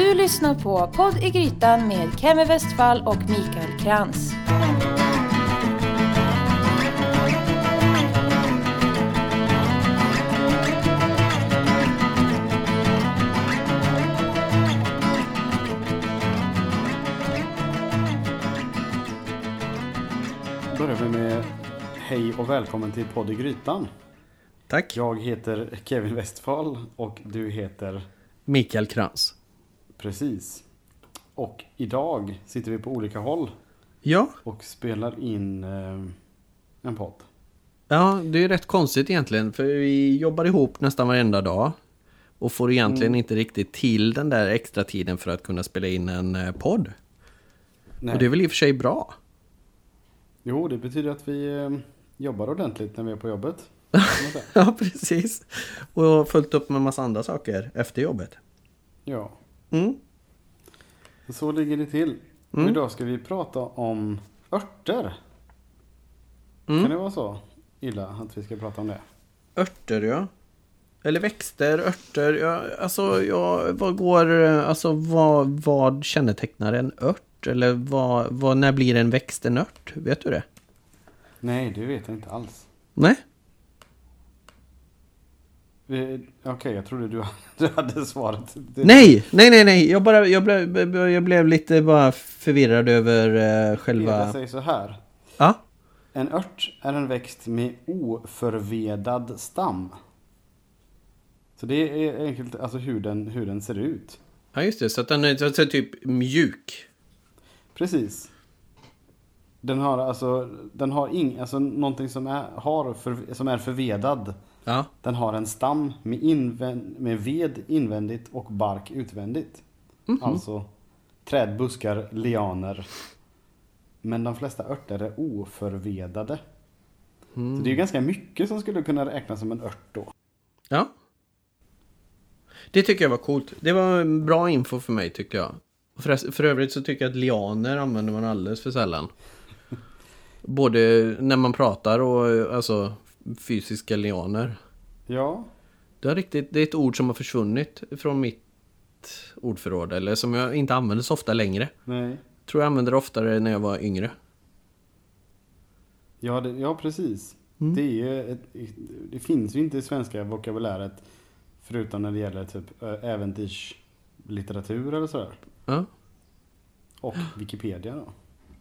Du lyssnar på Podd i Grytan med Kemi Westfall och Mikael Krantz. börjar vi med hej och välkommen till Podd i Grytan. Tack. Jag heter Kevin Westfall och du heter Mikael Krantz. Precis. Och idag sitter vi på olika håll Ja, och spelar in eh, en podd. ja, det är rätt konstigt egentligen. För vi jobbar ihop nästan varenda dag. Och får egentligen inte riktigt till den där extra tiden för att kunna spela in en eh, podd. Nej. Och det är väl i och för sig bra. Jo, det betyder att vi eh, jobbar ordentligt när vi är på jobbet. Ja, precis. Och följt upp med massa andra saker efter jobbet. ja, Mm. så ligger det till. Mm. idag ska vi prata om örter. Mm. Kan det vara så illa att vi ska prata om det? Örter, ja. Eller växter, örter. Ja, alltså, ja, vad går... Alltså, vad, vad kännetecknar en ört? Eller vad, vad, när blir en växt en ört? Vet du det? Nej, det vet jag inte alls. Nej? Eh, Okej, jag trodde du, du hade svaret. Det- Nej, nej, nej, nej. Jag, bara, jag, blev, jag blev lite bara förvirrad över eh, Det själva... säger så här. Ja, En ört är en växt med oförvedad stam. Så det är enkelt alltså hur den, hur den ser ut. ja just det. Så att den är så att säga typ mjuk. Precis. Den har alltså, den har ing, alltså någonting som är, har för, som är förvedad. Ja, Den har en stam med, invänd, med ved invändigt och bark utvändigt. Alltså träd, buskar, lianer. Men de flesta örter är oförvedade. Så det är ju ganska mycket som skulle kunna räknas som en ört då. ja. Det tycker jag var coolt. Det var bra info för mig tyckte jag. För, för övrigt så tycker jag att lianer använder man alldeles för sällan. Både när man pratar och alltså fysiska lianer. Ja, Det, har riktigt, det är ett ord som har försvunnit från mitt ordförråd. Eller som jag inte använder så ofta längre. nej. Tror jag använde det oftare när jag var yngre. Ja, det, ja precis. Det, är ett, det finns ju inte i svenska vokabuläret förutom när det gäller typ äventyrslitteratur eller sådär. Ja. Och Wikipedia då.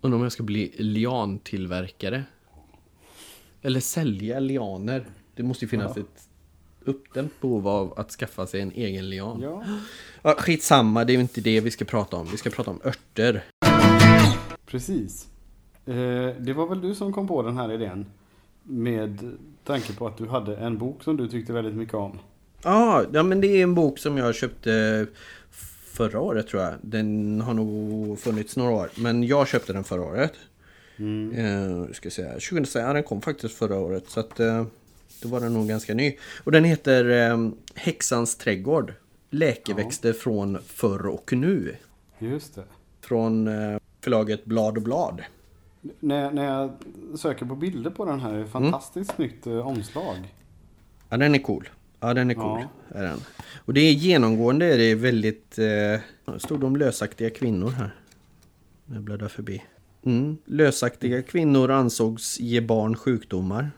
Undrar om jag ska bli liantillverkare. Eller sälja lianer. Det måste ju finnas Ja. ett uppdämt behov av att skaffa sig en egen lian. Ja, Ja, skitsamma, det är ju inte det vi ska prata om. Vi ska prata om örter. precis. Eh, det var väl du som kom på den här idén? Med tanke på att du hade en bok som du tyckte väldigt mycket om. Ja, ja, men det är en bok som jag köpte förra året tror jag. Den har nog funnits några år. Men jag köpte den förra året. Mm. Eh, ska säga, 2006, ja, den kom faktiskt förra året. Så att eh, då var den nog ganska ny. Och den heter eh, Häxans trädgård. Läkeväxter från förr och nu. Just det. Från eh, förlaget Blad och Blad. När, när jag söker på bilder på den här, är det fantastiskt snyggt eh, omslag. Ja, den är cool. Ja, den är cool. Ja. Är den. Och det är genomgående är det väldigt... Eh, stod om lösaktiga kvinnor här. När jag bläddrar förbi. Mm. Lösaktiga kvinnor ansågs ge barn sjukdomar.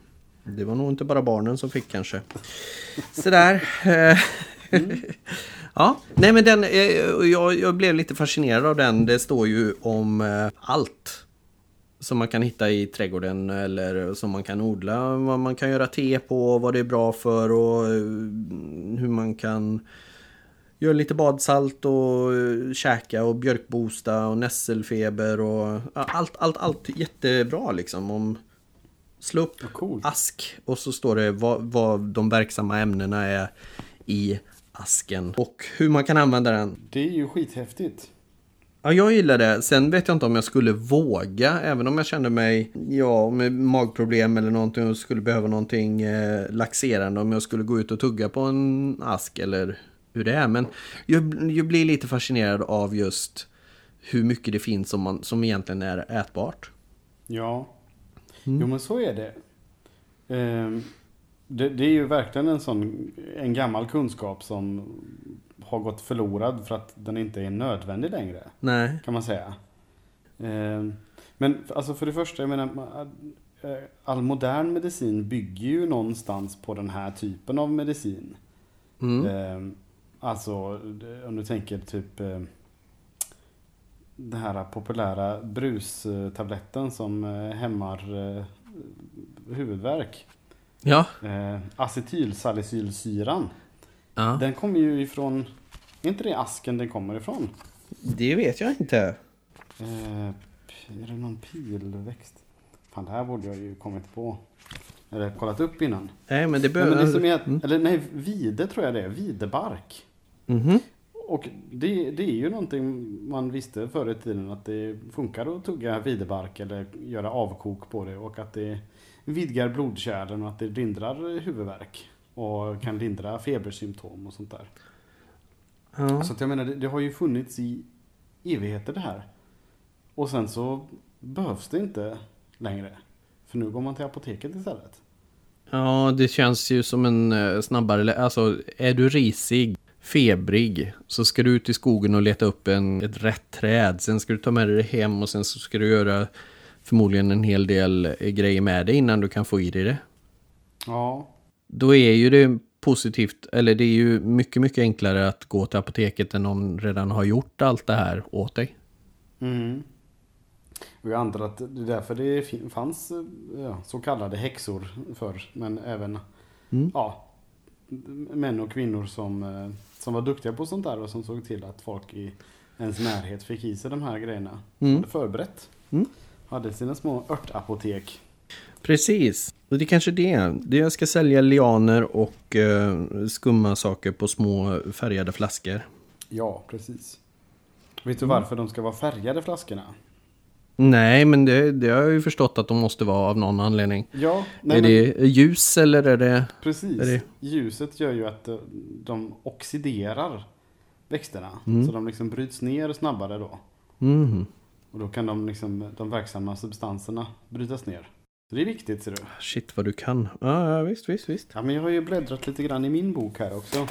Det var nog inte bara barnen som fick kanske. Sådär. Eh, ja, nej men den... Eh, jag, jag blev lite fascinerad av den. Det står ju om eh, allt som man kan hitta i trädgården eller som man kan odla. Vad man kan göra te på, vad det är bra för och hur man kan göra lite badsalt och eh, käka och björkbosta och nässelfeber och allt, allt, allt jättebra liksom. Om slå upp Vad coolt. ask och så står det vad, vad de verksamma ämnena är i asken och hur man kan använda den. Det är ju skithäftigt. Ja, jag gillar det. Sen vet jag inte om jag skulle våga, även om jag kände mig, ja, med magproblem eller någonting och skulle behöva någonting eh, laxerande, om jag skulle gå ut och tugga på en ask eller hur det är. Men jag, jag blir lite fascinerad av just hur mycket det finns som, man, som egentligen är ätbart. Ja. Jo men så är det. Ehm, det. Det är ju verkligen en sån, en gammal kunskap som har gått förlorad för att den inte är nödvändig längre. Nej. Kan man säga. Eh, men alltså för det första, jag menar, eh, all modern medicin bygger ju någonstans på den här typen av medicin. Mm. Eh, alltså om du tänker typ eh, den här populära brustabletten som eh, hämmar eh, huvudvärk. Ja. Eh, acetylsalicylsyran. ja. Den kommer ju ifrån, är inte det asken den kommer ifrån? Det vet jag inte. Eh, är det någon pilväxt? Fan det här borde jag ju kommit på. Eller kollat upp innan. Nej, men det Nej, behöver... men det som är, Mm. Eller nej, vide tror jag det är. Videbark. Mhm. Och det, det är ju någonting man visste förr i tiden att det funkar att tugga videbark eller göra avkok på det och att det vidgar blodkärlen och att det lindrar huvudvärk och kan lindra febersymptom och sånt där. Ja. Så att jag menar, det, det har ju funnits i evigheter det här. Och sen så behövs det inte längre. För nu går man till apoteket istället. ja, det känns ju som en eh, snabbare... Alltså, är du risig, febrig, så ska du ut i skogen och leta upp en, ett rätt träd. Sen ska du ta med dig det hem och sen så ska du göra förmodligen en hel del eh, grejer med det innan du kan få i dig det. Ja, Då är ju det positivt, eller det är ju mycket, mycket enklare att gå till apoteket än någon redan har gjort allt det här åt dig. Mm. Och jag antar att det är därför det fanns eh, ja, så kallade häxor förr. Men även Mm. ja, män och kvinnor som, eh, som var duktiga på sånt där och som såg till att folk i ens närhet fick i sig de här grejerna. Mm. Hade förberett. Mm. Hade sina små örtapotek. Precis. Och det är kanske det. det. Jag ska sälja lianer och eh, skumma saker på små färgade flaskor. Ja, precis. Vet du Mm. varför de ska vara färgade flaskorna? Nej, men det, det har jag ju förstått att de måste vara av någon anledning. Ja, nej, är men, det ljus eller är det... precis. är det- Ljuset gör ju att eh, de oxiderar växterna. Mm. Så de liksom bryts ner snabbare då. Mhm. Och då kan de, liksom, de verksamma substanserna brytas ner. Så det är viktigt ser du. Shit vad du kan. Ja, ja visst, visst, visst. Ja, men jag har ju bläddrat lite grann i min bok här också.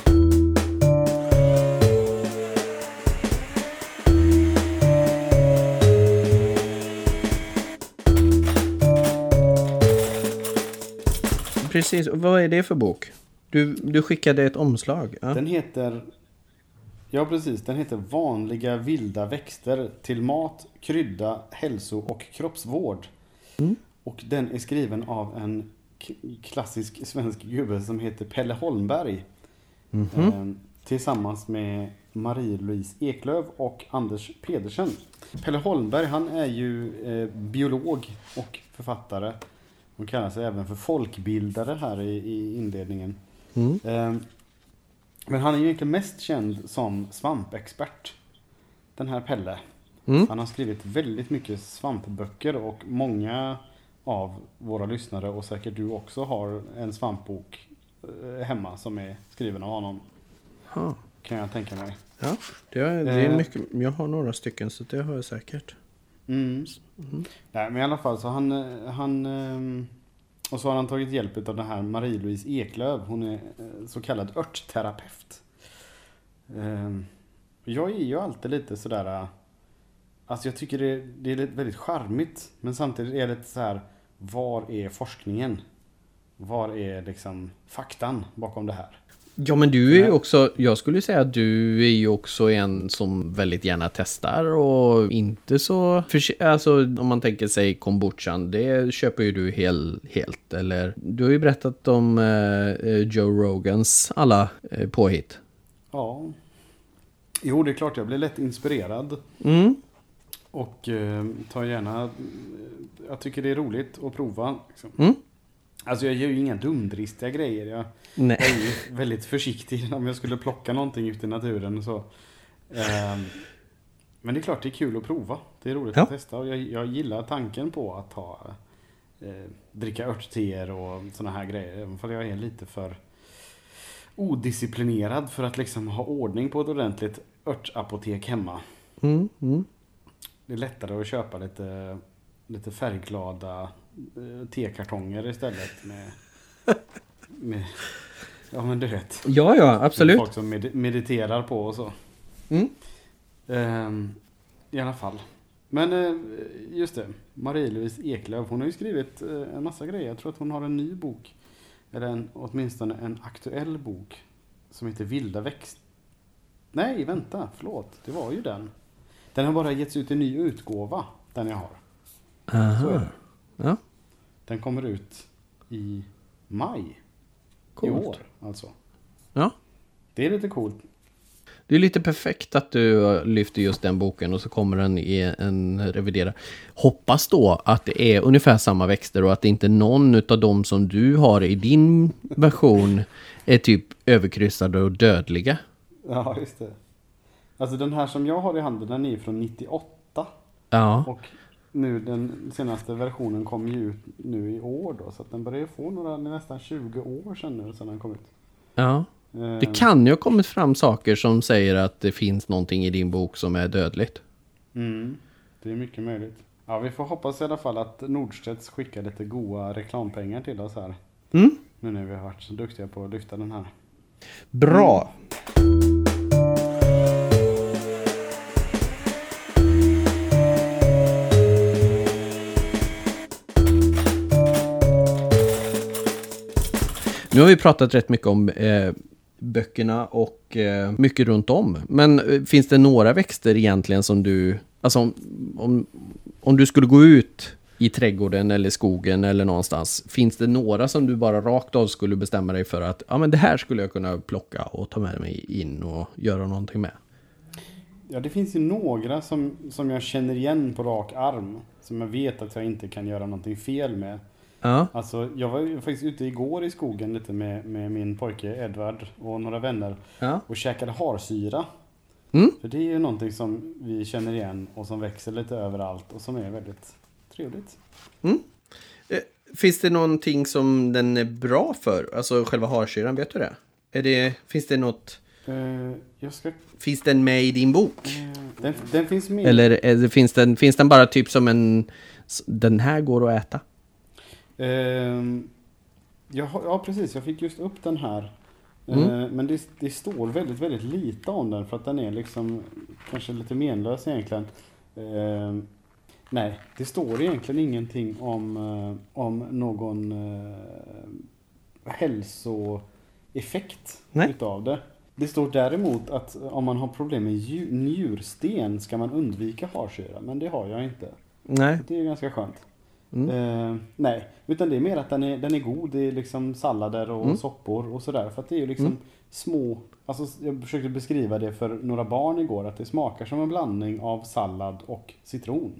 Precis, och vad är det för bok? Du, du skickade ett omslag. Ja. Den heter... Ja, precis. Den heter Vanliga vilda växter till mat, krydda, hälso och kroppsvård. Mm. Och den är skriven av en klassisk svensk gubbe som heter Pelle Holmberg. Mhm. Eh, tillsammans med Marie-Louise Eklöf och Anders Pedersen. Pelle Holmberg han är ju eh, biolog och författare. Hon kallar sig även för folkbildare här i, i inledningen. Mm. Eh, men han är ju egentligen mest känd som svampexpert. Den här Pelle. Mm. Han har skrivit väldigt mycket svampböcker och många av våra lyssnare och säkert du också har en svampbok eh, hemma som är skriven av honom. Ja. Kan jag tänka mig. Ja, det är, det är Eh. mycket. Jag har några stycken så det har jag säkert. Mm. Nej, men i alla fall så han, eh, han ehm, och så har han tagit hjälp av den här Marie-Louise Eklöf. Hon är eh, så kallad örtterapeut. Ehm, Jag är ju alltid lite sådär, eh, alltså jag tycker det, det är väldigt charmigt. Men samtidigt är det lite så här, var är forskningen? Var är liksom faktan bakom det här? Ja men du är ju också, jag skulle säga att du är ju också en som väldigt gärna testar och inte så, för, alltså om man tänker sig kombuchan, det köper ju du hel, helt eller? Du har ju berättat om eh, Joe Rogans alla eh, påhitt. Ja. Jo, det är klart jag blir lätt inspirerad. Mm. Och eh, tar gärna, eh, jag tycker det är roligt att prova. Liksom. Mm. Alltså jag gör ju inga dumdristiga grejer. Jag, Nej. är ju väldigt försiktig om jag skulle plocka någonting ute i naturen. Så. Ehm, men det är klart det är kul att prova. Det är roligt Ja. att testa. Och jag, jag gillar tanken på att ta, eh, dricka örtteer och sådana här grejer. Även om jag är lite för odisciplinerad för att liksom ha ordning på ett ordentligt örtapotek hemma. Mm. Mm. Det är lättare att köpa lite, lite färgglada tekartonger istället med, med Ja men du vet. Ja, ja, absolut. Folk som med mediterar på och så. Mm. Ehm, I alla fall. Men eh, just det, Marie-Louise Eklöf, hon har ju skrivit eh, en massa grejer. Jag tror att hon har en ny bok. Eller en, åtminstone en aktuell bok. Som heter Vilda växt... Nej, vänta, förlåt. Det var ju den. Den har bara getts ut i ny utgåva, den jag har. Så är Aha. det. Ja, Den kommer ut i maj i coolt. år, alltså. Ja. Det är lite coolt. Det är lite perfekt att du lyfter just den boken och så kommer den i en reviderad. Hoppas då att det är ungefär samma växter och att inte någon av dem som du har i din version är typ överkryssade och dödliga. Ja, just det. Alltså den här som jag har i handen, den är från 98. Ja, Och nu den senaste versionen kom ju ut nu i år då. Så att den börjar ju få några, nästan 20 år sedan nu sedan den kom ut. ja. Eh, Det kan ju ha kommit fram saker som säger att det finns någonting i din bok som är dödligt. Mm, det är mycket möjligt. Ja, vi får hoppas i alla fall att Nordstedts skickar lite goa reklampengar till oss här. Mm. Nu när vi har varit så duktiga på att lyfta den här. Bra. Nu har vi pratat rätt mycket om eh, böckerna och eh, mycket runt om. Men eh, finns det några växter egentligen som du... Alltså om, om, om du skulle gå ut i trädgården eller skogen eller någonstans. Finns det några som du bara rakt av skulle bestämma dig för att ja, men det här skulle jag kunna plocka och ta med mig in och göra någonting med? Ja, det finns ju några som, som jag känner igen på rak arm. Som jag vet att jag inte kan göra någonting fel med. Ja, Alltså, jag var faktiskt ute igår i skogen lite med, med min pojke Edvard och några vänner. ja. Och käkade harsyra. Mm. För det är ju någonting som vi känner igen och som växer lite överallt och som är väldigt trevligt. Eh, Finns det någonting som den är bra för? Alltså själva harsyran, vet du det? Är det finns det något... Eh, jag ska... Finns den med i din bok? Den, den finns med. Eller det, finns, den, finns den bara typ som en... Den här går att äta? Ehm, jag har, ja, precis. Jag fick just upp den här. Mm. Eh, men det, det står väldigt, väldigt lite om den för att den är liksom kanske lite menlös egentligen. Ehm, nej, det står egentligen ingenting om, eh, om någon uh, hälsoeffekt Nej. utav det. Det står däremot att om man har problem med ju- njursten ska man undvika harsyra, men det har jag inte. Nej. Det är ganska skönt. Mm. Eh, nej, utan det är mer att den är, den är god. Det är liksom sallader och Mm. soppor och sådär. För att det är ju liksom Mm. små, alltså jag försökte beskriva det för några barn igår. Att det smakar som en blandning av sallad och citron.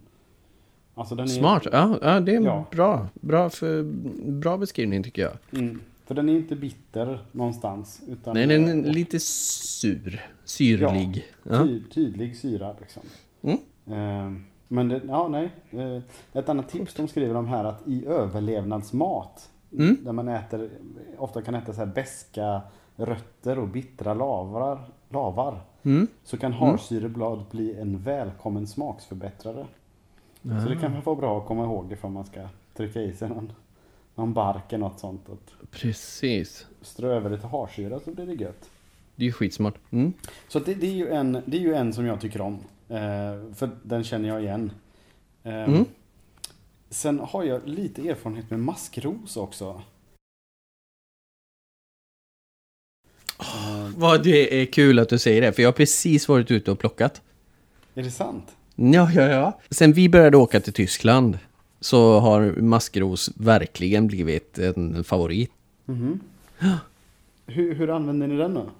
Alltså den är, Smart. Ja, ja, det är Ja. bra. Bra, för, bra beskrivning tycker jag. Mm, för den är inte bitter någonstans. Utan Nej, den är lite sur. Syrlig. Ja. Ty, tydlig syra liksom. Mm. Eh, men det, ja, nej. Eh, ett annat tips de skriver om här att i överlevnadsmat, Mm. där man äter, ofta kan äta så här beska rötter och bittra lavar, lavar Mm. så kan harsyreblad bli en välkommen smaksförbättrare. Så det kan vara bra att komma ihåg ifall man ska trycka i sig någon, någon bark eller något sånt. Att Precis. strö över lite harsyra så blir det gött. Det är ju skitsmart. Mm. Så det, det, är ju en, det är ju en som jag tycker om. Eh, för den känner jag igen. Eh, Mm. Sen har jag lite erfarenhet med maskros också. Eh, Vad det är kul att du säger det, för jag har precis varit ute och plockat. är det sant? Ja, ja, ja. Sen vi började åka till Tyskland så har maskros verkligen blivit en favorit. Mhm. Hur, hur använder ni den då?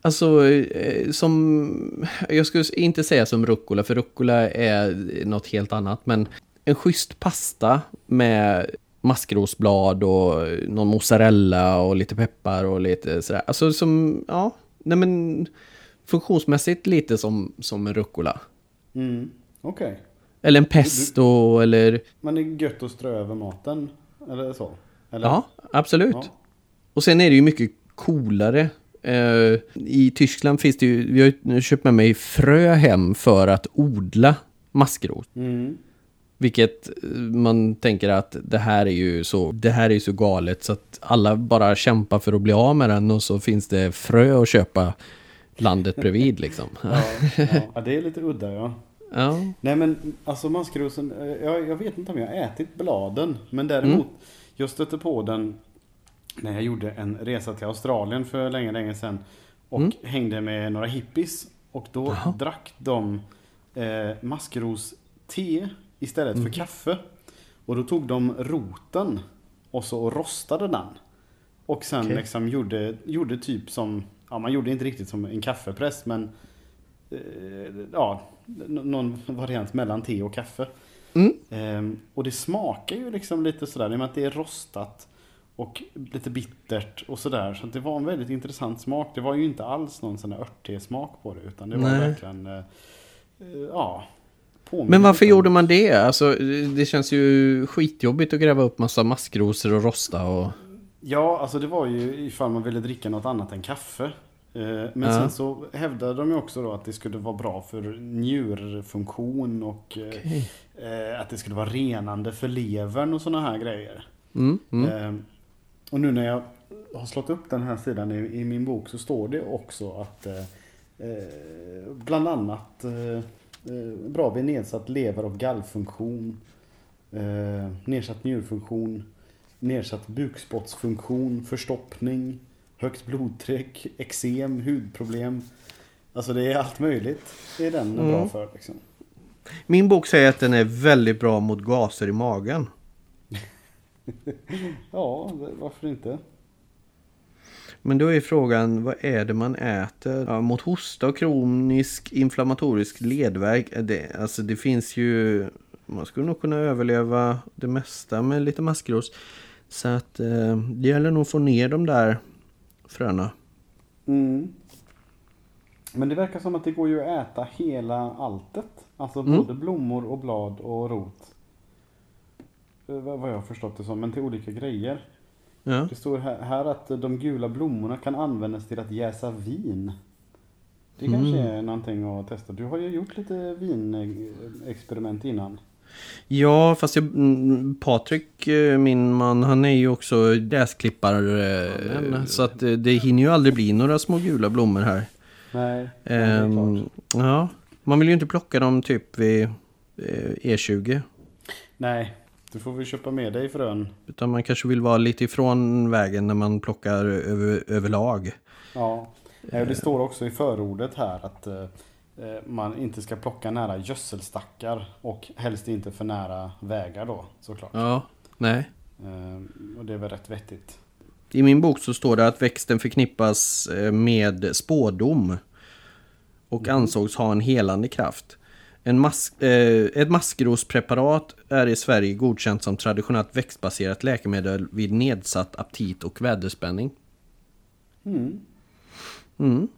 Alltså, eh, som... Jag skulle inte säga som rucola, för rucola är något helt annat. Men en schysst pasta med maskrosblad och någon mozzarella och lite peppar och lite sådär. Alltså som, ja, nej men funktionsmässigt lite som, som en rucola. Mm. Okej. Eller en pesto eller... Men det är gött att strö över maten? Eller så? Eller? Ja, absolut. Ja. Och sen är det ju mycket coolare. Eh, I Tyskland finns det ju, vi har ju köpt med mig frö hem för att odla maskros. Mm. Vilket eh, man tänker att det här är ju så, det här är så galet så att alla bara kämpar för att bli av med den och så finns det frö att köpa landet bredvid liksom. Ja, ja, det är lite udda ja. Ja, Nej men alltså maskrosen, eh, jag, jag vet inte om jag har ätit bladen. Men däremot, Mm. jag stötte på den när jag gjorde en resa till Australien för länge, länge sedan. Och Mm. hängde med några hippies. Och då Jaha. drack de eh, maskros-te istället Mm. för kaffe. Och då tog de roten och så rostade den. Och sen Okej. liksom gjorde, gjorde typ som, ja man gjorde inte riktigt som en kaffepress men eh, ja, någon variant mellan te och kaffe. Mm. Ehm, och det smakar ju liksom lite sådär, i och med att det är rostat och lite bittert och sådär. Så det var en väldigt intressant smak. Det var ju inte alls någon sån där örttesmak på det, utan det var Nej. verkligen, eh, eh, ja. Men varför om- gjorde man det? Alltså, det känns ju skitjobbigt att gräva upp massa maskrosor och rosta och... Ja, alltså det var ju ifall man ville dricka något annat än kaffe. Eh, Men Ja. sen så hävdade de ju också då att det skulle vara bra för njurfunktion och eh, eh, att det skulle vara renande för levern och sådana här grejer. Mm, mm. Och nu när jag har slått upp den här sidan i, i min bok så står det också att eh, eh, bland annat eh, eh, bra vid nedsatt lever och gallfunktion, eh, nedsatt njurfunktion, nedsatt bukspottsfunktion, förstoppning, högt blodtryck, eksem, hudproblem. Alltså det är allt möjligt. Det är den bra Mm. för liksom. Min bok säger att den är väldigt bra mot gaser i magen. Ja, varför inte? Men då är frågan, vad är det man äter? Ja, mot hosta och kronisk inflammatorisk ledvärk. är Det, alltså det finns ju... Man skulle nog kunna överleva det mesta med lite maskros. Så att eh, det gäller nog att få ner de där fröna. Mm. Men det verkar som att det går ju att äta hela alltet. Alltså Mm. både blommor och blad och rot. Eh, Vad jag har förstått det som, men till olika grejer. Ja. Det står här, här att de gula blommorna kan användas till att jäsa vin. Det kanske Mm. är någonting att testa. Du har ju gjort lite vinexperiment innan. Ja, fast jag, mm, Patrik, eh, min man, han är ju också gräsklippare. men- så att eh, det hinner ju aldrig bli några små gula blommor här. Nej, ja, Ehm, ja, man vill ju inte plocka dem typ vid eh, E20. Nej, du får väl köpa med dig frön. Utan man kanske vill vara lite ifrån vägen när man plockar över, överlag. Ja, det står också i förordet här att eh, eh, man inte ska plocka nära gödselstackar och helst inte för nära vägar då såklart. Ja, nej. Eh, och det är väl rätt vettigt. I min bok så står det att växten förknippas med spådom och ansågs ha en helande kraft. En mas- eh, ett maskrospreparat är i Sverige godkänt som traditionellt växtbaserat läkemedel vid nedsatt aptit och väderspänning. Mm, Mm.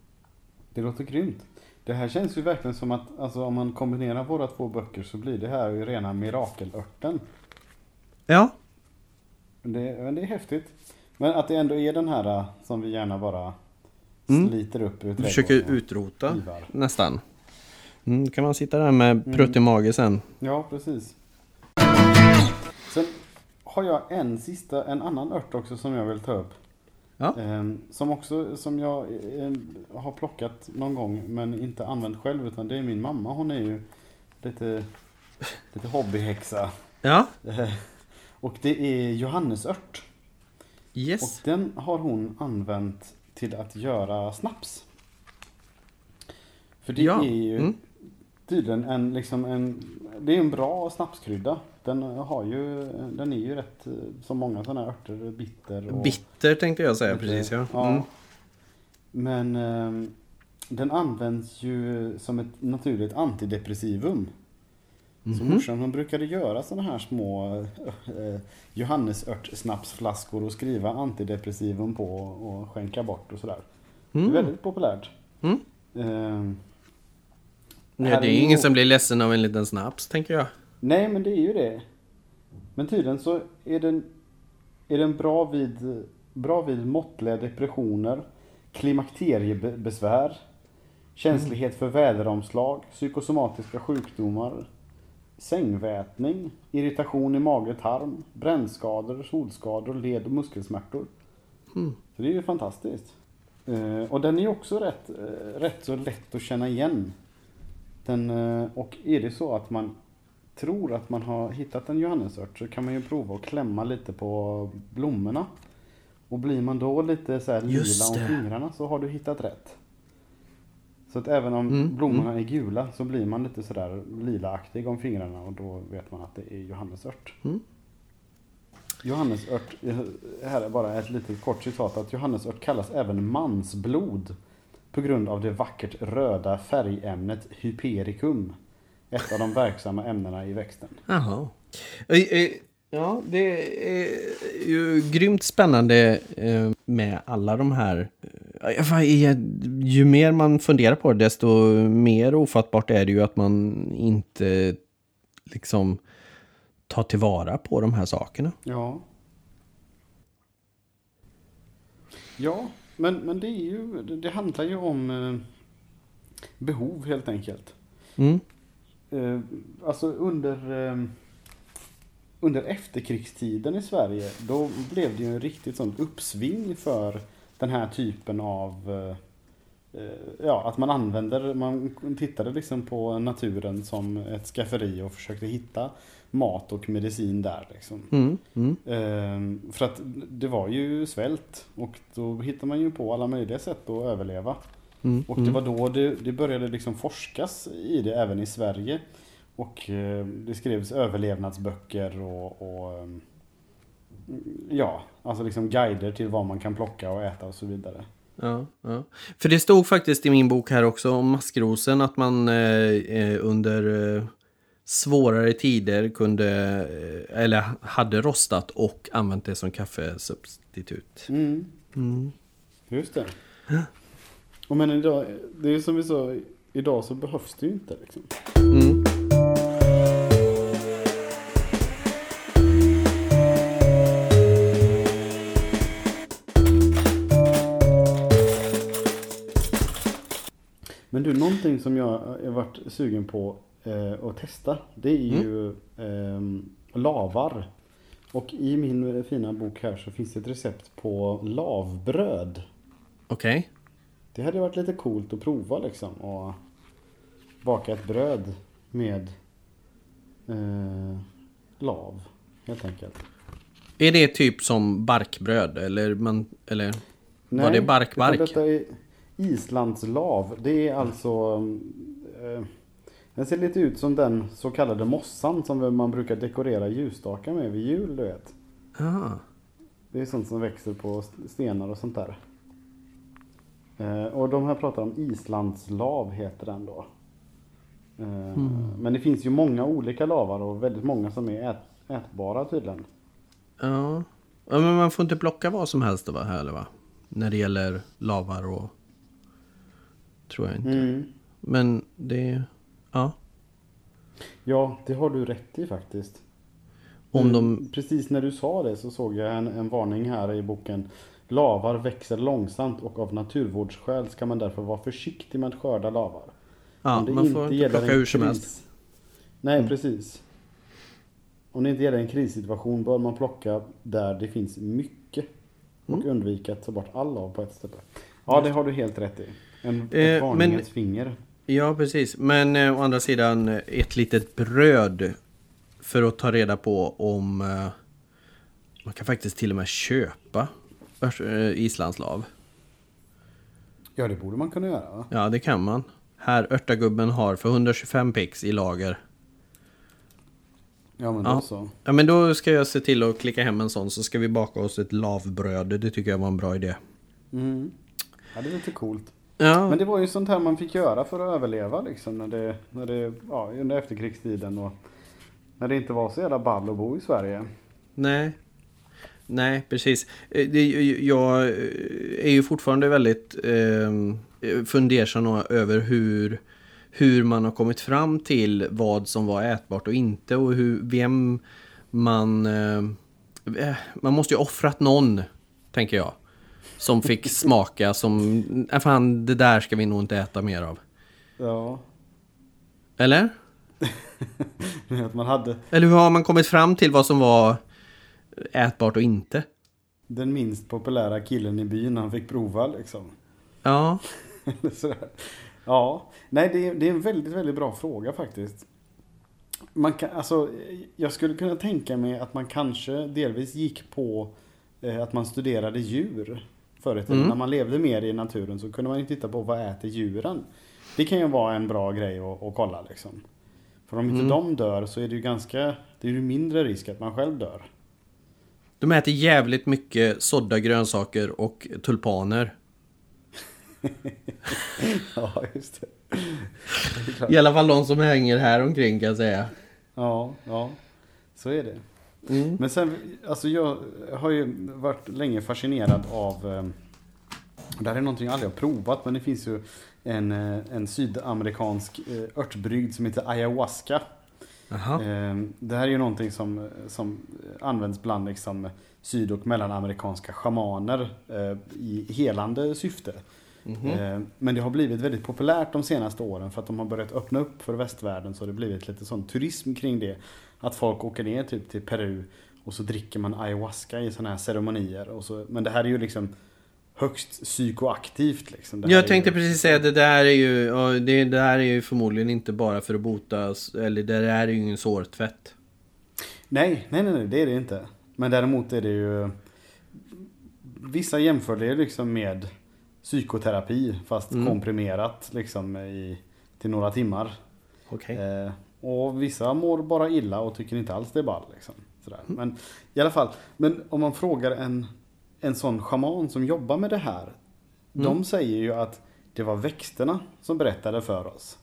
det låter grymt. Det här känns ju verkligen som att alltså, om man kombinerar våra två böcker så blir det här ju rena mirakelörten. Ja, Det, men det är häftigt. Men att det ändå är den här eh, som vi gärna bara Mm. sliter upp ur försöker utrota nästan. Mm, kan man sitta där med prutt i mage sen. Ja, precis. Sen har jag en sista, en annan ört också som jag vill ta upp. Ja. Ehm, som också, som jag eh, har plockat någon gång men inte använt själv utan det är min mamma. Hon är ju lite, lite hobbyhäxa. Ja, Eh, och det är johannesört. Och yes. den har hon använt till att göra snaps. För det Ja, är ju mm. Tydligen en, liksom en, det är en bra snapskrydda. Den har ju, den är ju rätt, eh, som många sådana här örter, bitter. Och Bitter tänkte jag säga lite- precis ja. ja. Mm. Men ehm, den används ju som ett naturligt antidepressivum. Så Mhm. morsan hon brukade göra sådana här små eh, johannesört-snapsflaskor och skriva antidepressivum på och skänka bort och sådär. Det är Mm. väldigt populärt. Mm. Ehm, Nej, det är ju- ingen som blir ledsen av en liten snaps tänker jag. nej men det är ju det. Men tydligen så är den, är den bra, vid, bra vid måttliga depressioner, klimakteriebesvär, känslighet för väderomslag, psykosomatiska sjukdomar, sängvätning, irritation i mage, tarm, brännskador, solskador, led och muskelsmärtor. Så det är ju fantastiskt. Eh, och den är också rätt, eh, rätt så lätt att känna igen. Den, eh, och är det så att man tror att man har hittat en johannesört så kan man ju prova att klämma lite på blommorna. Och blir man då lite så lila om fingrarna så har du hittat rätt. Så att även om Mm, blommorna är gula så blir man lite sådär lilaaktig om fingrarna och då vet man att det är johannesört. Mm. Johannesört, här är bara ett litet kort citat att johannesört kallas även mansblod på grund av det vackert röda färgämnet hypericum. Ett av de verksamma ämnena i växten. Jaha. Ja, det är ju grymt spännande eh, med alla de här. eh, Ju mer man funderar på det, desto mer ofattbart är det ju att man inte liksom tar tillvara på de här sakerna. Ja. Ja, men, men det är ju, det, det handlar ju om eh, behov helt enkelt. Mm. Eh, alltså under, eh, under efterkrigstiden i Sverige, då blev det ju en riktigt sånt uppsving för den här typen av eh, eh, Ja, att man använder, man tittade liksom på naturen som ett skafferi och försökte hitta mat och medicin där liksom. Mm. Mm. Ehm, för att det var ju svält och då hittade man ju på alla möjliga sätt att överleva. Mm. Och det var då det, det började liksom forskas i det även i Sverige. Och eh, det skrevs överlevnadsböcker och, och ehm, ja, alltså liksom guider till vad man kan plocka och äta och så vidare. Ja, ja. För det stod faktiskt i min bok här också om maskrosen att man eh, eh, under eh, svårare tider kunde, eh, eller hade rostat och använt det som kaffesubstitut. Mm, Mm. just det. Och men idag, det är som vi sa, idag så behövs det ju inte liksom. Mm. Men du, någonting som jag har varit sugen på eh, att testa, det är ju ehm, lavar. Och i min fina bok här så finns det ett recept på lavbröd. Okej. Det hade varit lite coolt att prova liksom och baka ett bröd med eh, lav helt enkelt. Är det typ som barkbröd eller, man, eller var det barkbark? Detta är islandslav. Det är alltså... Eh, den ser lite ut som den så kallade mossan som man brukar dekorera ljusstakar med vid jul, du vet. Ah. Det är sånt som växer på stenar och sånt där. Eh, och de här pratar om islandslav heter den då. Eh, Men det finns ju många olika lavar och väldigt många som är ät, ätbara tydligen. Ja. ja. Men man får inte plocka vad som helst då, va? Här, eller va? När det gäller lavar och... Tror jag inte. Mm. Men det... Ja. Ja, det har du rätt i faktiskt. Om Mm, de... Precis när du sa det så såg jag en, en varning här i boken. Lavar växer långsamt och av naturvårdsskäl ska man därför vara försiktig med att skörda lavar. Ja, man får inte plocka hur som kris- helst. Nej, precis. Om det inte gäller en krissituation bör man plocka där det finns mycket. Och Mm. undvika att ta bort all lav på ett ställe. Ja, det har du helt rätt i. En, Eh, ett men- varningens finger. Ja, precis. Men eh, å andra sidan, eh, ett litet bröd för att ta reda på om... Eh, man kan faktiskt till och med köpa eh, islandslav. Ja, det borde man kunna göra. Va? Ja, det kan man. Här, örtagubben har för 125 pix i lager. Ja, men Ja. då så. Ja, men då ska jag se till att klicka hem en sån så ska vi baka oss ett lavbröd. Det tycker jag var en bra idé. Mm. Ja, det är lite coolt. Ja, Men det var ju sånt här man fick göra för att överleva liksom när det, när det, ja, under efterkrigstiden och när det inte var så jävla ball att bo i Sverige. nej. Nej, precis. Eh, Jag eh, är ju fortfarande väldigt eh, fundersam över hur, hur man har kommit fram till vad som var ätbart och inte och hur, vem man... Eh, man måste ju ha offrat någon, tänker jag. Som fick smaka som, äh, fan det där ska vi nog inte äta mer av. Ja. Eller? att man hade Eller hur har man kommit fram till vad som var ätbart och inte? den minst populära killen i byn han fick prova liksom. Ja. Ja, nej det är, det är en väldigt, väldigt bra fråga faktiskt. Man kan, alltså, jag skulle kunna tänka mig att man kanske delvis gick på eh, att man studerade djur förr i. Mm. När man levde mer i naturen så kunde man ju titta på vad äter djuren. Det kan ju vara en bra grej att, att kolla liksom. För om inte Mm. de dör så är det ju ganska, det är ju mindre risk att man själv dör. de äter jävligt mycket sådda grönsaker och tulpaner. ja, just det. I alla fall de som hänger här omkring kan jag säga. Ja, ja. Så är det. Mm. Men sen, alltså jag har ju varit länge fascinerad av eh, Det här är någonting jag aldrig har provat men det finns ju en, eh, en sydamerikansk eh, örtbrygd som heter ayahuasca. Jaha. Eh, Det här är ju någonting som, som används bland liksom syd och mellanamerikanska schamaner eh, i helande syfte. Mhm. Eh, Men det har blivit väldigt populärt de senaste åren för att de har börjat öppna upp för västvärlden så har det blivit lite sån turism kring det. Att folk åker ner typ till Peru och så dricker man ayahuasca i sådana här ceremonier. Och så, men det här är ju liksom högst psykoaktivt liksom. Jag tänkte ju, precis säga det där är ju, det det där är ju förmodligen inte bara för att bota, eller det där är ju ingen sårtvätt. Nej, nej, nej, nej, det är det inte. Men däremot är det ju Vissa jämför det liksom med psykoterapi fast Mm. komprimerat liksom i, till några timmar. Okej. Eh, och vissa mår bara illa och tycker inte alls det är ball. Liksom. Sådär. Men i alla fall, men om man frågar en, en sån shaman som jobbar med det här. De säger ju att det var växterna som berättade för oss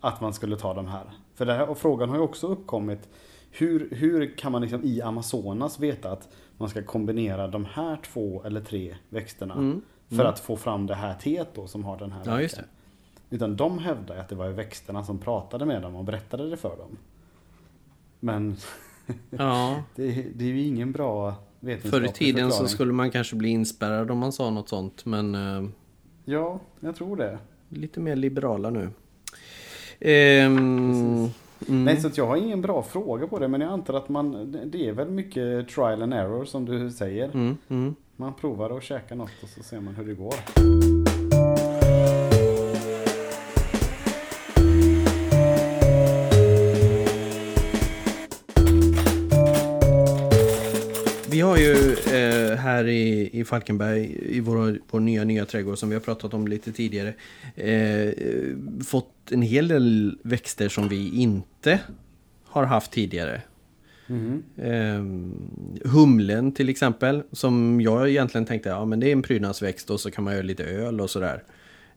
att man skulle ta de här. För det här, och frågan har ju också uppkommit. Hur, hur kan man liksom i Amazonas veta att man ska kombinera de här två eller tre växterna Mm. för att få fram det här teet då som har den här Ja? Utan de hävdar att det var växterna som pratade med dem och berättade det för dem. Men Ja. det, det är ju ingen bra Förr vetenskaplig i tiden så förklaring. skulle man kanske bli inspärrad om man sa något sånt, men eh, Ja, jag tror det. lite mer liberala nu. Ehm, mm. Nej, så att jag har ingen bra fråga på det, men jag antar att man, det är väl mycket trial and error som du säger. Mm, mm. Man provar att käka något och så ser man hur det går. Vi har ju eh, här i, i Falkenberg, i vår, vår nya nya trädgård som vi har pratat om lite tidigare, eh, fått en hel del växter som vi inte har haft tidigare. Mhm. Eh, humlen till exempel, som jag egentligen tänkte, ja men det är en prydnadsväxt och så kan man göra lite öl och sådär.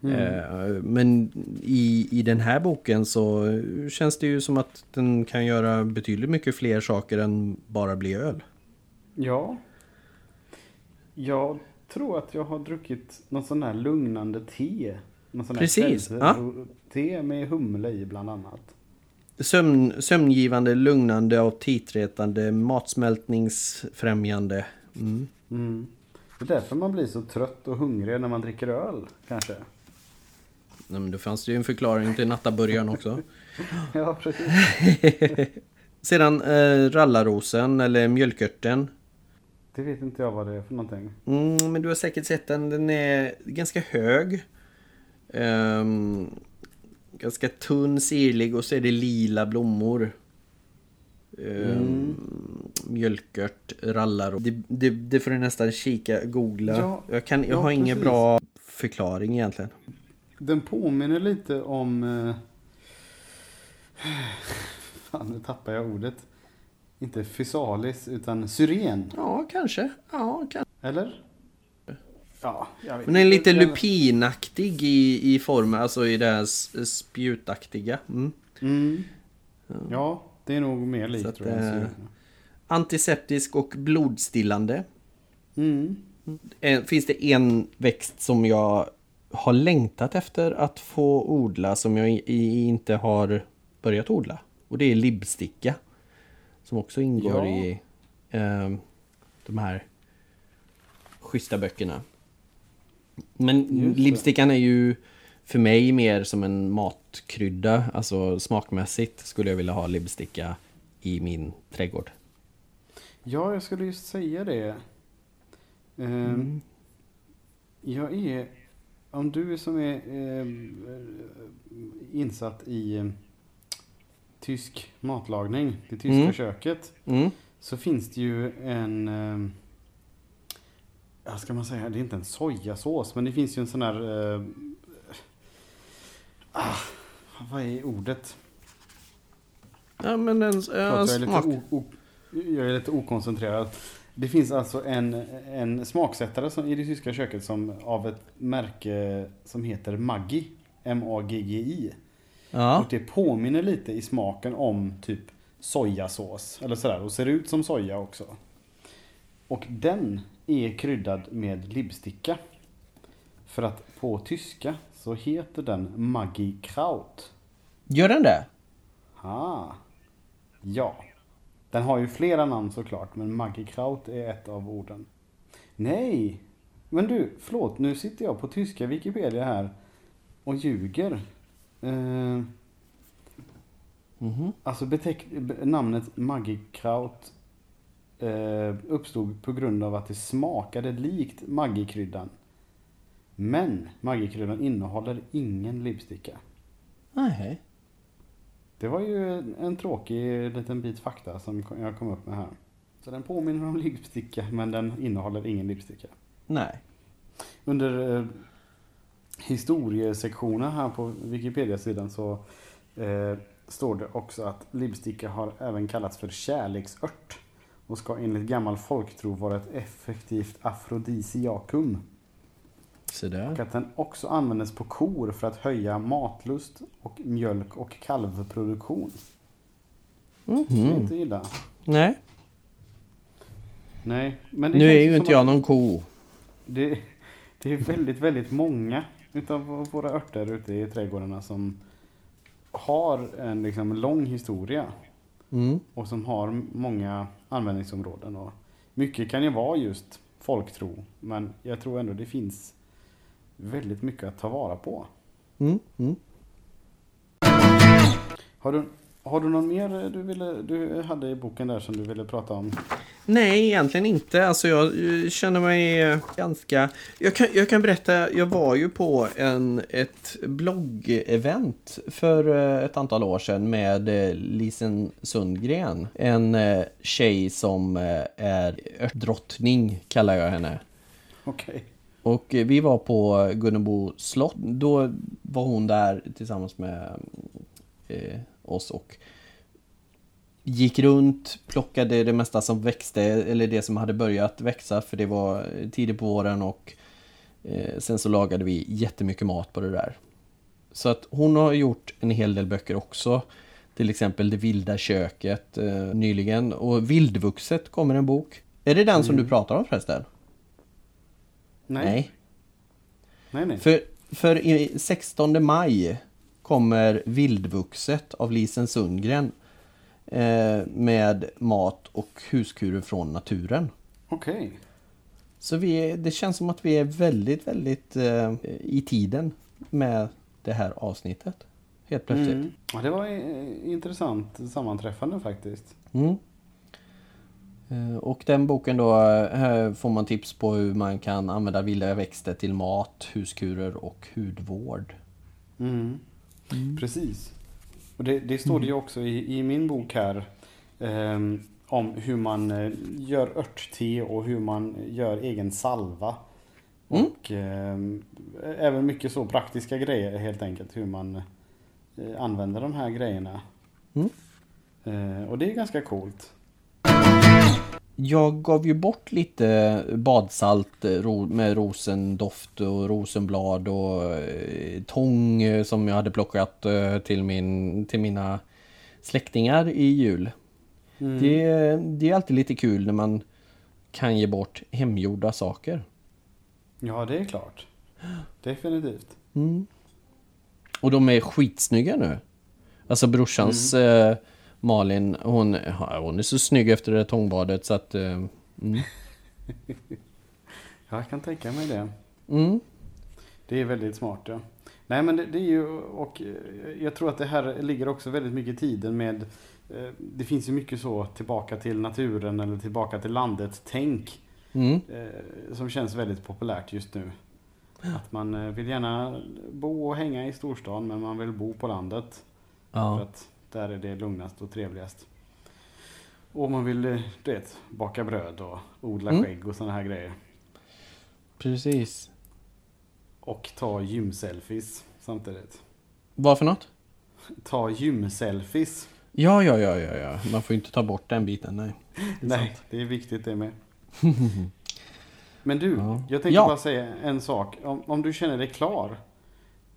Eh, men i, i den här boken så känns det ju som att den kan göra betydligt mycket fler saker än bara bli öl. Ja. Jag tror att jag har druckit något sån här lugnande te. Någon sån här Precis, kvällsro- Te med humle i bland annat. Sömn, sömngivande, lugnande, aptitretande, matsmältningsfrämjande. Mm. Mm. Det är därför man blir så trött och hungrig när man dricker öl, kanske. Nej, men då fanns det ju en förklaring till nattaburgaren också. Ja, precis. Sedan eh, rallarosen eller mjölkörten. Det vet inte jag vad det är för någonting. Mm, men du har säkert sett den. Den är ganska hög. Ehm, ganska tunn, sirlig och så är det lila blommor. Ehm, Mjölkört, rallaro. Det, det, det får du nästan kika, googla. Ja, jag kan, jag ja, har ingen bra förklaring egentligen. Den påminner lite om... Eh... Fan, nu tappar jag ordet. Inte fysalis, utan syren. Ja, kanske. Ja, kanske. Eller? Ja, jag vet Men den är lite lupinaktig i, i formen, alltså i det här spjutaktiga. Mm. Mm. Ja, det är nog mer likt tror jag. eh. Antiseptisk och blodstillande. Mm. Eh, Finns det en växt som jag har längtat efter att få odla som jag inte har börjat odla. Och det är libbsticka. Som också ingår Ja. i eh, de här schyssta böckerna. Men libbstickan är ju för mig mer som en matkrydda, alltså smakmässigt skulle jag vilja ha libsticka i min trädgård. Ja, jag skulle just säga det. Ehm, Jag är, om du som är eh, insatt i eh, tysk matlagning, det tyska Mm. köket, Mm. så finns det ju en, eh, ja ska man säga, det är inte en sojasås, men det finns ju en sån här, eh, ah, vad är ordet? Ja men en, en jag, är smak... lite o, o, jag är lite okoncentrerad. Det finns alltså en, en smaksättare som, i det tyska köket som av ett märke som heter Maggi. M-A-G-G-I. Ja. Och det påminner lite i smaken om typ sojasås. Eller sådär. Och ser ut som soja också. Och den är kryddad med libsticka. För att på tyska så heter den Maggi Kraut. Gör den det? Ah. Ja. Den har ju flera namn såklart, men Maggi Kraut är ett av orden. Nej! Men du, förlåt, nu sitter jag på tyska Wikipedia här och ljuger. Eh, Mhm. alltså beteck- be- namnet Maggi Kraut eh, uppstod på grund av att det smakade likt Maggi-kryddan. Men Maggi-kryddan innehåller ingen lipsticka. Nej. Det var ju en tråkig liten bit fakta som jag kom upp med här. Så den påminner om lipsticka men den innehåller ingen lipsticka. Nej. Under eh, historiesektionen här på Wikipedia-sidan så eh, står det också att lipsticka har även kallats för kärleksört och ska enligt gammal folktro vara ett effektivt afrodisiakum. Så Och där. att den också användes på kor för att höja matlust och mjölk och kalvproduktion. Det är inte illa. Nej. Nej, men det Nu är ju inte jag någon ko. Det, det är väldigt, väldigt många utav våra örter ute i trädgårdarna som har en liksom lång historia Mm. och som har många användningsområden. Och mycket kan ju vara just folktro, men jag tror ändå det finns väldigt mycket att ta vara på. Mm. Mm. Har du, har du någon mer du, ville, du hade i boken där som du ville prata om? Nej, egentligen inte. Alltså jag eh, känner mig eh, ganska... Jag kan, jag kan berätta, jag var ju på en, ett bloggevent för eh, ett antal år sedan med eh, Lisen Sundgren. En eh, tjej som eh, är örtdrottning, kallar jag henne. Okej. Och eh, vi var på Gunnebo slott. Då var hon där tillsammans med eh, oss och gick runt, plockade det mesta som växte eller det som hade börjat växa för det var tidigt på våren och eh, sen så lagade vi jättemycket mat på det där. Så att hon har gjort en hel del böcker också. Till exempel Det vilda köket eh, nyligen och Vildvuxet kommer en bok. Är det den som du pratar om förresten? Nej. Nej. Nej, nej. För, för i 16 maj kommer Vildvuxet av Lisen Sundgren eh, med mat och huskurer från naturen. Okej. Så vi, det känns som att vi är väldigt, väldigt eh, i tiden med det här avsnittet. Helt plötsligt. Mm. Ja, det var eh, intressant sammanträffande faktiskt. Mm. Eh, Och den boken då här får man tips på hur man kan använda vilda växter till mat, huskurer och hudvård. Mm. Precis. Och det, det står det ju också i, i min bok här. ehm, om hur man eh, gör örtte och hur man gör egen salva. Mm. Och ehm, även mycket så praktiska grejer helt enkelt. Hur man eh, använder de här grejerna. Mm. Eh, och det är ganska coolt. Jag gav ju bort lite badsalt eh, med rosendoft och rosenblad och eh, tång eh, som jag hade plockat till, min, till mina släktingar i jul. Mm. Det, det är alltid lite kul när man kan ge bort hemgjorda saker. Ja, det är klart. Definitivt. Mm. Och de är skitsnygga nu. Alltså brorsans eh, Malin, hon, hon är så snygg efter det tångbadet så att... Eh, mm. Jag kan tänka mig det. Mm. Det är väldigt smart ja. Nej men det, det är ju, och eh, jag tror att det här ligger också väldigt mycket i tiden med, eh, det finns ju mycket så tillbaka till naturen eller tillbaka till landet tänk. Mm. Som känns väldigt populärt just nu. Att man vill gärna bo och hänga i storstan men man vill bo på landet. För Ja. att där är det lugnast och trevligast. Och man vill, eh, du vet, baka bröd och odla Mm. skägg och sådana här grejer. Precis. Och ta gymselfies samtidigt. Vad för något? Ta gymselfies. Ja, ja, ja, ja, ja. Man får ju inte ta bort den biten, nej. Det Nej, sant. det är viktigt det med. Men du, Ja. jag tänkte Ja. bara säga en sak. Om, om du känner dig klar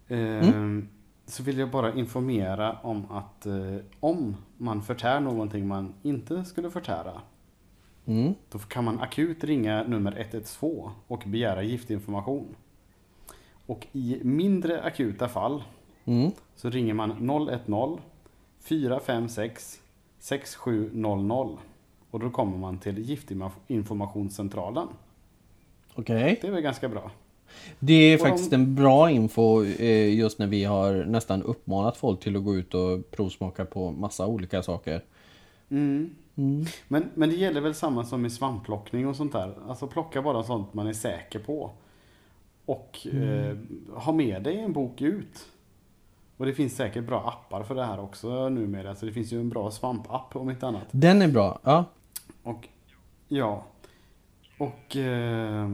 eh, Mm. Så vill jag bara informera om att eh, om man förtär någonting man inte skulle förtära Mm. då kan man akut ringa nummer 112 och begära giftinformation. Och i mindre akuta fall Mm. så ringer man 010 456 6700 och då kommer man till Giftinformationscentralen. Okej. Det är väl ganska bra? Det är Och de- faktiskt en bra info eh, just när vi har nästan uppmanat folk till att gå ut och provsmaka på massa olika saker. Mm. Mm. Men, men det gäller väl samma som med svampplockning och sånt där. Alltså plocka bara sånt man är säker på. Och eh, ha med dig en bok ut. Och det finns säkert bra appar för det här också numera. Så det finns ju en bra svampapp om inte annat. Den är bra. Ja. Och ja. Och eh,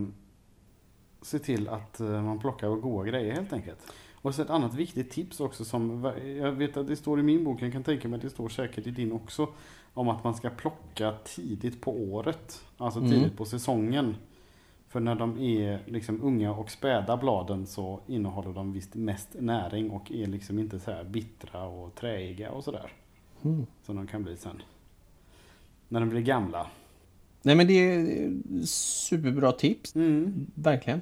se till att eh, man plockar goda grejer helt enkelt. Och så ett annat viktigt tips också som jag vet att det står i min bok, jag kan tänka mig att det står säkert i din också. Om att man ska plocka tidigt på året. Alltså Mm. tidigt på säsongen. För när de är liksom unga och späda bladen så innehåller de visst mest näring och är liksom inte så här bittra och träiga och sådär. Mm. Som de kan bli sen. När de blir gamla. Nej men det är superbra tips. Mm. Verkligen.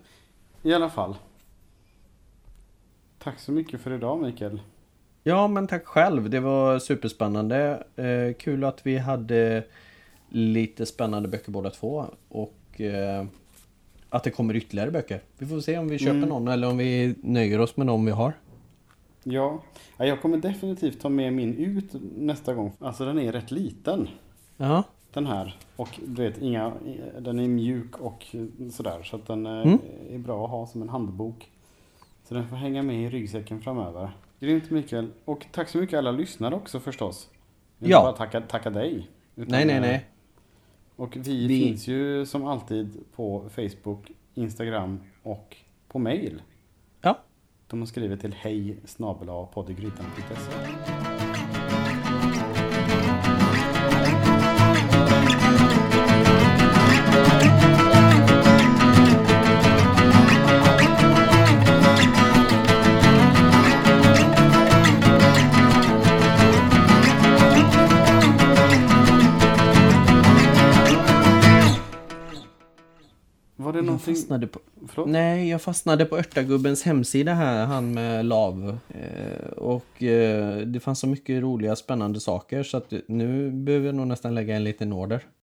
I alla fall. Tack så mycket för idag Mikael. Ja men tack själv. Det var superspännande. Eh, kul att vi hade lite spännande böcker båda två. Och eh, att det kommer ytterligare böcker. Vi får se om vi köper Mm. någon eller om vi nöjer oss med de vi har. Ja, ja, jag kommer definitivt ta med min ut nästa gång. Alltså den är rätt liten. Ja. Den här. Och du vet, inga, den är mjuk och sådär. Så att den eh, Mm. är bra att ha som en handbok. Så den får hänga med i ryggsäcken framöver. Grymt Mikael. Och tack så mycket alla lyssnare också förstås. Jag vill Ja. bara tacka, tacka dig. Nej nej eh, nej. Och vi, Vi- finns ju som alltid på Facebook, Instagram och på mail. Ja. De har skrivit till hej snabel-a Var det Jag någonting... fastnade på... Förlåt? Nej, jag fastnade på Örtagubbens hemsida här, han med lav. Eh, och eh, det fanns så mycket roliga spännande saker så att nu behöver jag nog nästan lägga en liten order.